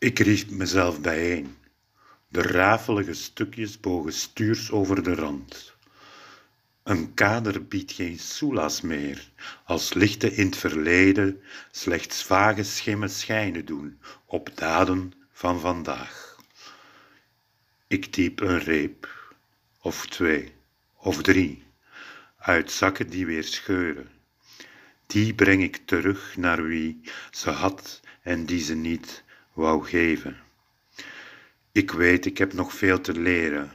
Ik riep mezelf bijeen. De rafelige stukjes bogen stuurs over de rand. Een kader biedt geen soelaas meer, als lichten in het verleden slechts vage schimmen schijnen doen op daden van vandaag. Ik diep een reep, of twee, of drie, uit zakken die weer scheuren. Die breng ik terug naar wie ze had en die ze niet wou geven. Ik weet, ik heb nog veel te leren.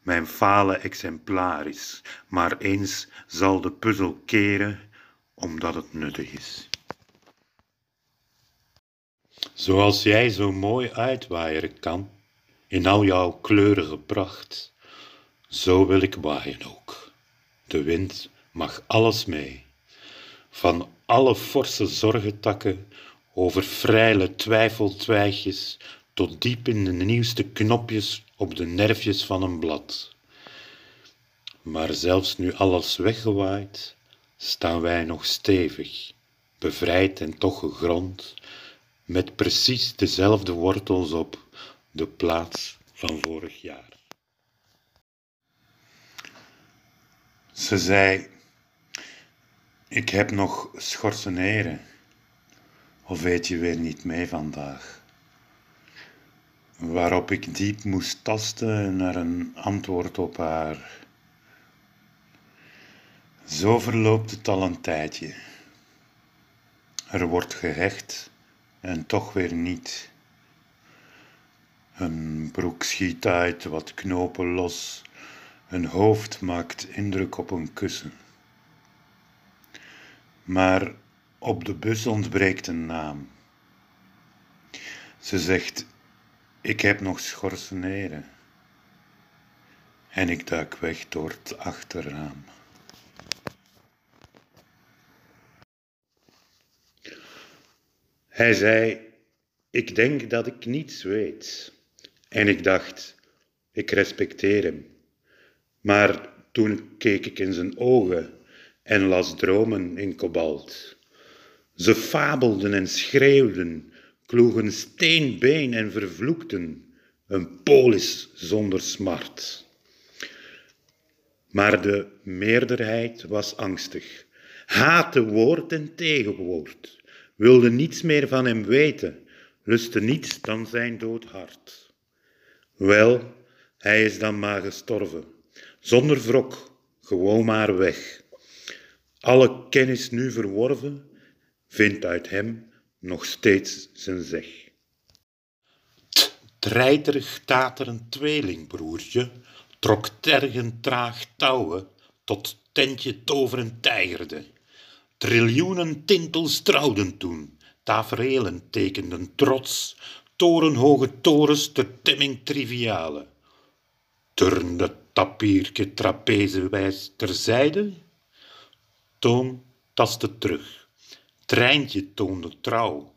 Mijn falen exemplarisch, maar eens zal de puzzel keren, omdat het nuttig is. Zoals jij zo mooi uitwaaieren kan, in al jouw kleurige pracht, zo wil ik waaien ook. De wind mag alles mee, van alle forse zorgentakken over freile twijfeltwijgjes tot diep in de nieuwste knopjes op de nerfjes van een blad. Maar zelfs nu alles weggewaaid, staan wij nog stevig, bevrijd en toch gegrond, met precies dezelfde wortels op de plaats van vorig jaar. Ze zei, ik heb nog schorseneren, of weet je weer niet mee vandaag? waarop ik diep moest tasten naar een antwoord op haar. Zo verloopt het al een tijdje. Er wordt gehecht en toch weer niet. Een broek schiet uit, wat knopen los. Een hoofd maakt indruk op een kussen. Maar op de bus ontbreekt een naam. Ze zegt ik heb nog schorseneren. En ik duik weg door het achterraam. Hij zei: Ik denk dat ik niets weet. En ik dacht: Ik respecteer hem. Maar toen keek ik in zijn ogen en las dromen in kobalt. Ze fabelden en schreeuwden kloegen steenbeen en vervloekten een polis zonder smart. Maar de meerderheid was angstig, haatte woord en tegenwoord, wilde niets meer van hem weten, lustte niets dan zijn dood hart. Wel, hij is dan maar gestorven, zonder wrok, gewoon maar weg. Alle kennis nu verworven, vindt uit hem nog steeds zijn zeg. Treiterig taterend tweelingbroertje trok tergend traag touwen tot tentje toverend tijgerde. Triljoenen tintels trouwden toen, tafereelen tekenden trots, torenhoge torens ter temming triviale. Turnde tapiertje trapezewijs terzijde, toon tastte terug treintje toonde trouw,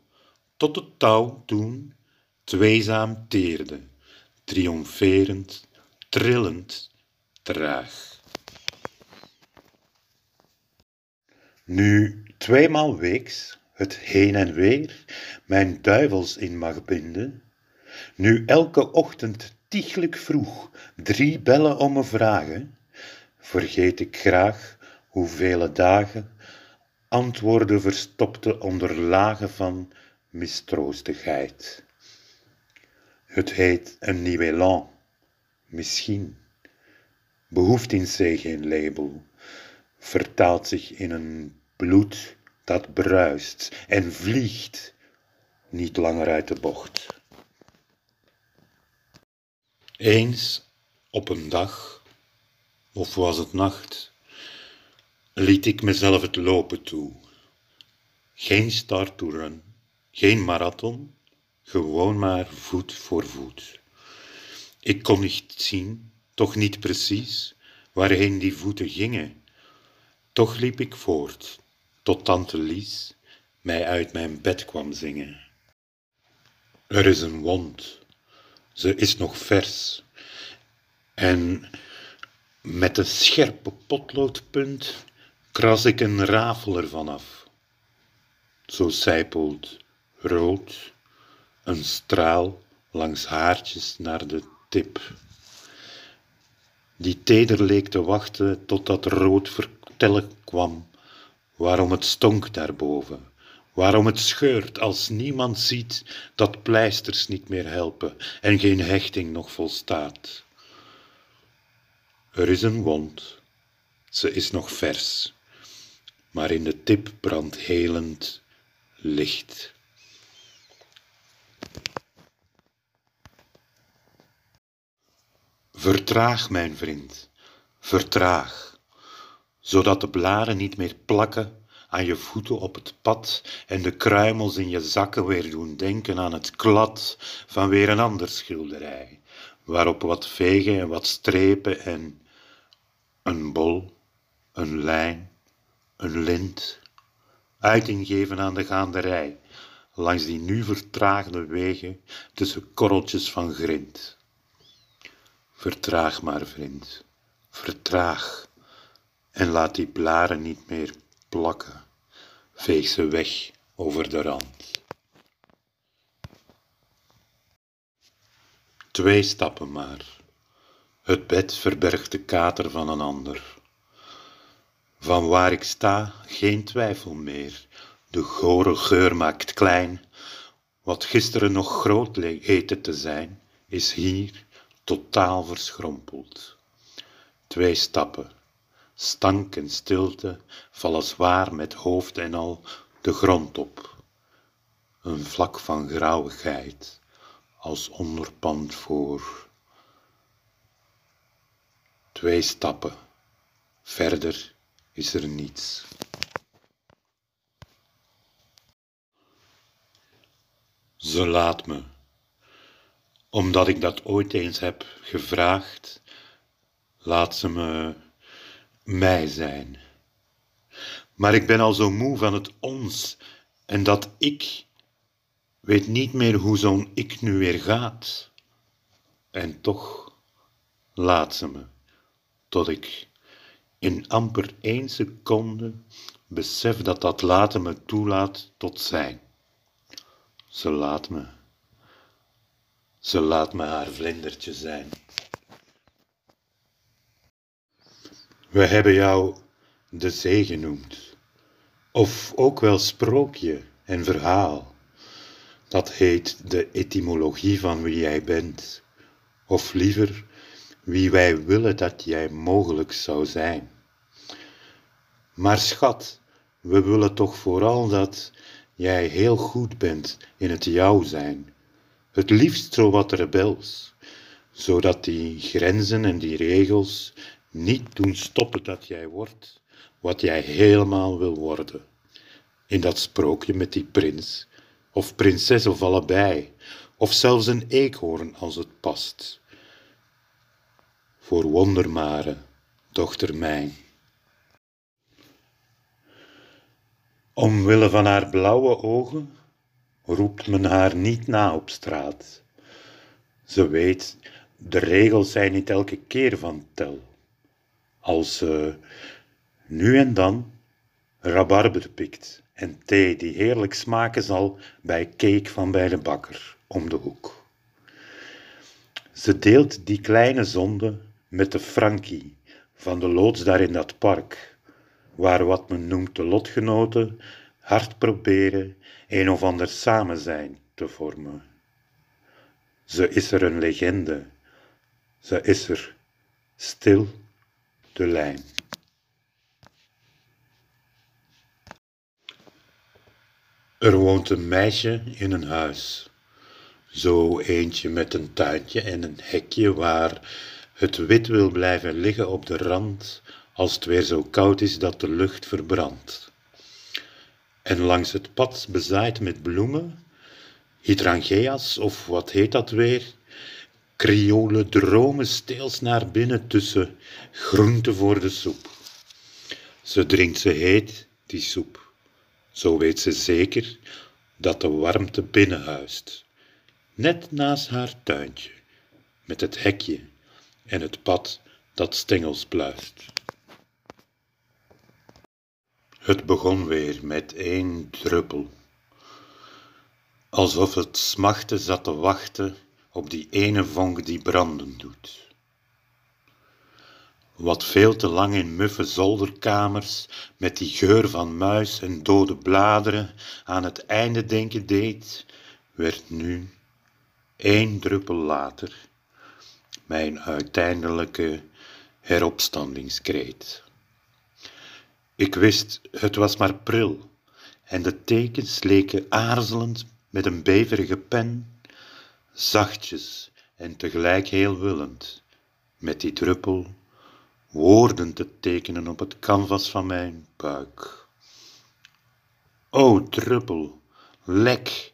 tot het touw toen tweezaam teerde, triomferend, trillend, traag. Nu tweemaal weeks het heen en weer mijn duivels in mag binden, nu elke ochtend tiegelijk vroeg drie bellen om me vragen, vergeet ik graag hoevele dagen antwoorden verstopte onder lagen van mistroostigheid. Het heet een nieuw elan, misschien, behoeft in zich geen label, vertaalt zich in een bloed dat bruist en vliegt, niet langer uit de bocht. Eens op een dag, of was het nacht, liet ik mezelf het lopen toe. Geen start to run, geen marathon, gewoon maar voet voor voet. Ik kon niet zien, toch niet precies, waarheen die voeten gingen. Toch liep ik voort, tot tante Lies mij uit mijn bed kwam zingen. Er is een wond, ze is nog vers, en met een scherpe potloodpunt kras ik een rafel ervan af. Zo sijpelt rood een straal langs haartjes naar de tip. Die teder leek te wachten totdat rood vertellen kwam waarom het stonk daarboven, waarom het scheurt als niemand ziet dat pleisters niet meer helpen en geen hechting nog volstaat. Er is een wond, ze is nog vers, maar in de tip brandt helend licht. Vertraag, mijn vriend, vertraag, zodat de blaren niet meer plakken aan je voeten op het pad en de kruimels in je zakken weer doen denken aan het klad van weer een ander schilderij, waarop wat vegen en wat strepen en een bol, een lijn, een lint, uiting geven aan de gaanderij, langs die nu vertraagde wegen tussen korreltjes van grind. Vertraag maar, vriend, vertraag en laat die blaren niet meer plakken. Veeg ze weg over de rand. Twee stappen maar. Het bed verbergt de kater van een ander. Van waar ik sta, geen twijfel meer. De gore geur maakt klein. Wat gisteren nog groot leek eten te zijn, is hier totaal verschrompeld. Twee stappen, stank en stilte vallen zwaar met hoofd en al de grond op. Een vlak van grauwigheid als onderpand voor. Twee stappen, verder is er niets. Ze laat me, omdat ik dat ooit eens heb gevraagd, laat ze me mij zijn. Maar ik ben al zo moe van het ons en dat ik weet niet meer hoe zo'n ik nu weer gaat. En toch laat ze me, tot ik in amper één seconde besef dat dat laten me toelaat tot zijn. Ze laat me. Ze laat me haar vlindertje zijn. We hebben jou de zee genoemd, of ook wel sprookje en verhaal. Dat heet de etymologie van wie jij bent, of liever wie wij willen dat jij mogelijk zou zijn. Maar schat, we willen toch vooral dat jij heel goed bent in het jou zijn, het liefst zo wat rebels, zodat die grenzen en die regels niet doen stoppen dat jij wordt wat jij helemaal wil worden. In dat sprookje met die prins, of prinses of allebei, of zelfs een eekhoorn als het past. Voor wondermare, dochter mijn. Omwille van haar blauwe ogen roept men haar niet na op straat. Ze weet, de regels zijn niet elke keer van tel. Als ze nu en dan rabarber pikt en thee die heerlijk smaken zal bij cake van bij de bakker om de hoek. Ze deelt die kleine zonde met de Frankie van de loods daar in dat park waar wat men noemt de lotgenoten hard proberen een of ander samen zijn te vormen. Ze is er een legende, ze is er stil de lijn. Er woont een meisje in een huis, zo eentje met een tuintje en een hekje waar het wit wil blijven liggen op de rand als het weer zo koud is dat de lucht verbrandt. En langs het pad bezaaid met bloemen, hydrangea's of wat heet dat weer, kriolen dromen steels naar binnen tussen groenten voor de soep. Ze drinkt ze heet, die soep. Zo weet ze zeker dat de warmte binnenhuist, net naast haar tuintje, met het hekje en het pad dat stengels pluist. Het begon weer met één druppel. alsof het smachten zat te wachten op die ene vonk die branden doet. Wat veel te lang in muffe zolderkamers met die geur van muis en dode bladeren aan het einde denken deed, werd nu, één druppel later, mijn uiteindelijke heropstandingskreet. Ik wist, het was maar pril, en de tekens leken aarzelend met een beverige pen, zachtjes en tegelijk heel willend, met die druppel woorden te tekenen op het canvas van mijn buik. O druppel, lek,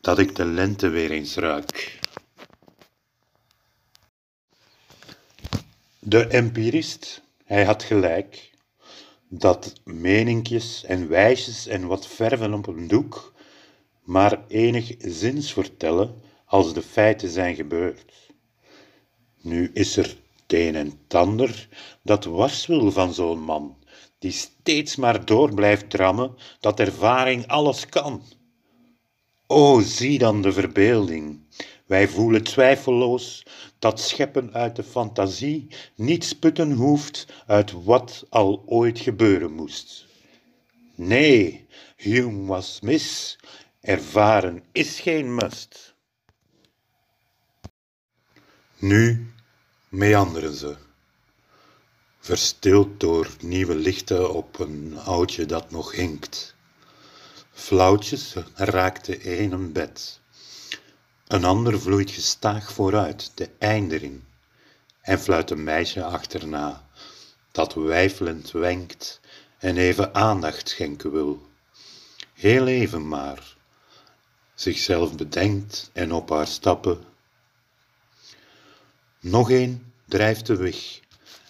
dat ik de lente weer eens ruik. De empirist, hij had gelijk, dat meninkjes en wijsjes en wat verven op een doek maar enig zins vertellen als de feiten zijn gebeurd. Nu is er het een en tander dat wars wil van zo'n man, die steeds maar door blijft drammen dat ervaring alles kan. O, zie dan de verbeelding. Wij voelen twijfelloos dat scheppen uit de fantasie niet sputten hoeft uit wat al ooit gebeuren moest. Nee, Hume was mis, ervaren is geen must. Nu meanderen ze, verstild door nieuwe lichten op een oudje dat nog hinkt. Flauwtjes raakt de een een bed, een ander vloeit gestaag vooruit, de eindering, en fluit een meisje achterna, dat wijfelend wenkt en even aandacht schenken wil. Heel even maar, zichzelf bedenkt en op haar stappen. Nog een drijft de weg,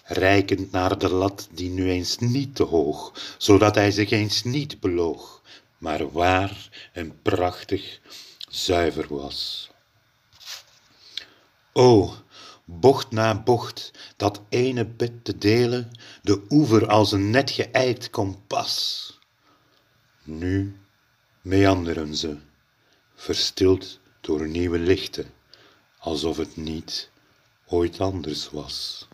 reikend naar de lat die nu eens niet te hoog, zodat hij zich eens niet beloog, maar waar en prachtig zuiver was. O, bocht na bocht, dat ene bed te delen, de oever als een net geëikt kompas. Nu meanderen ze, verstild door nieuwe lichten, alsof het niet ooit anders was.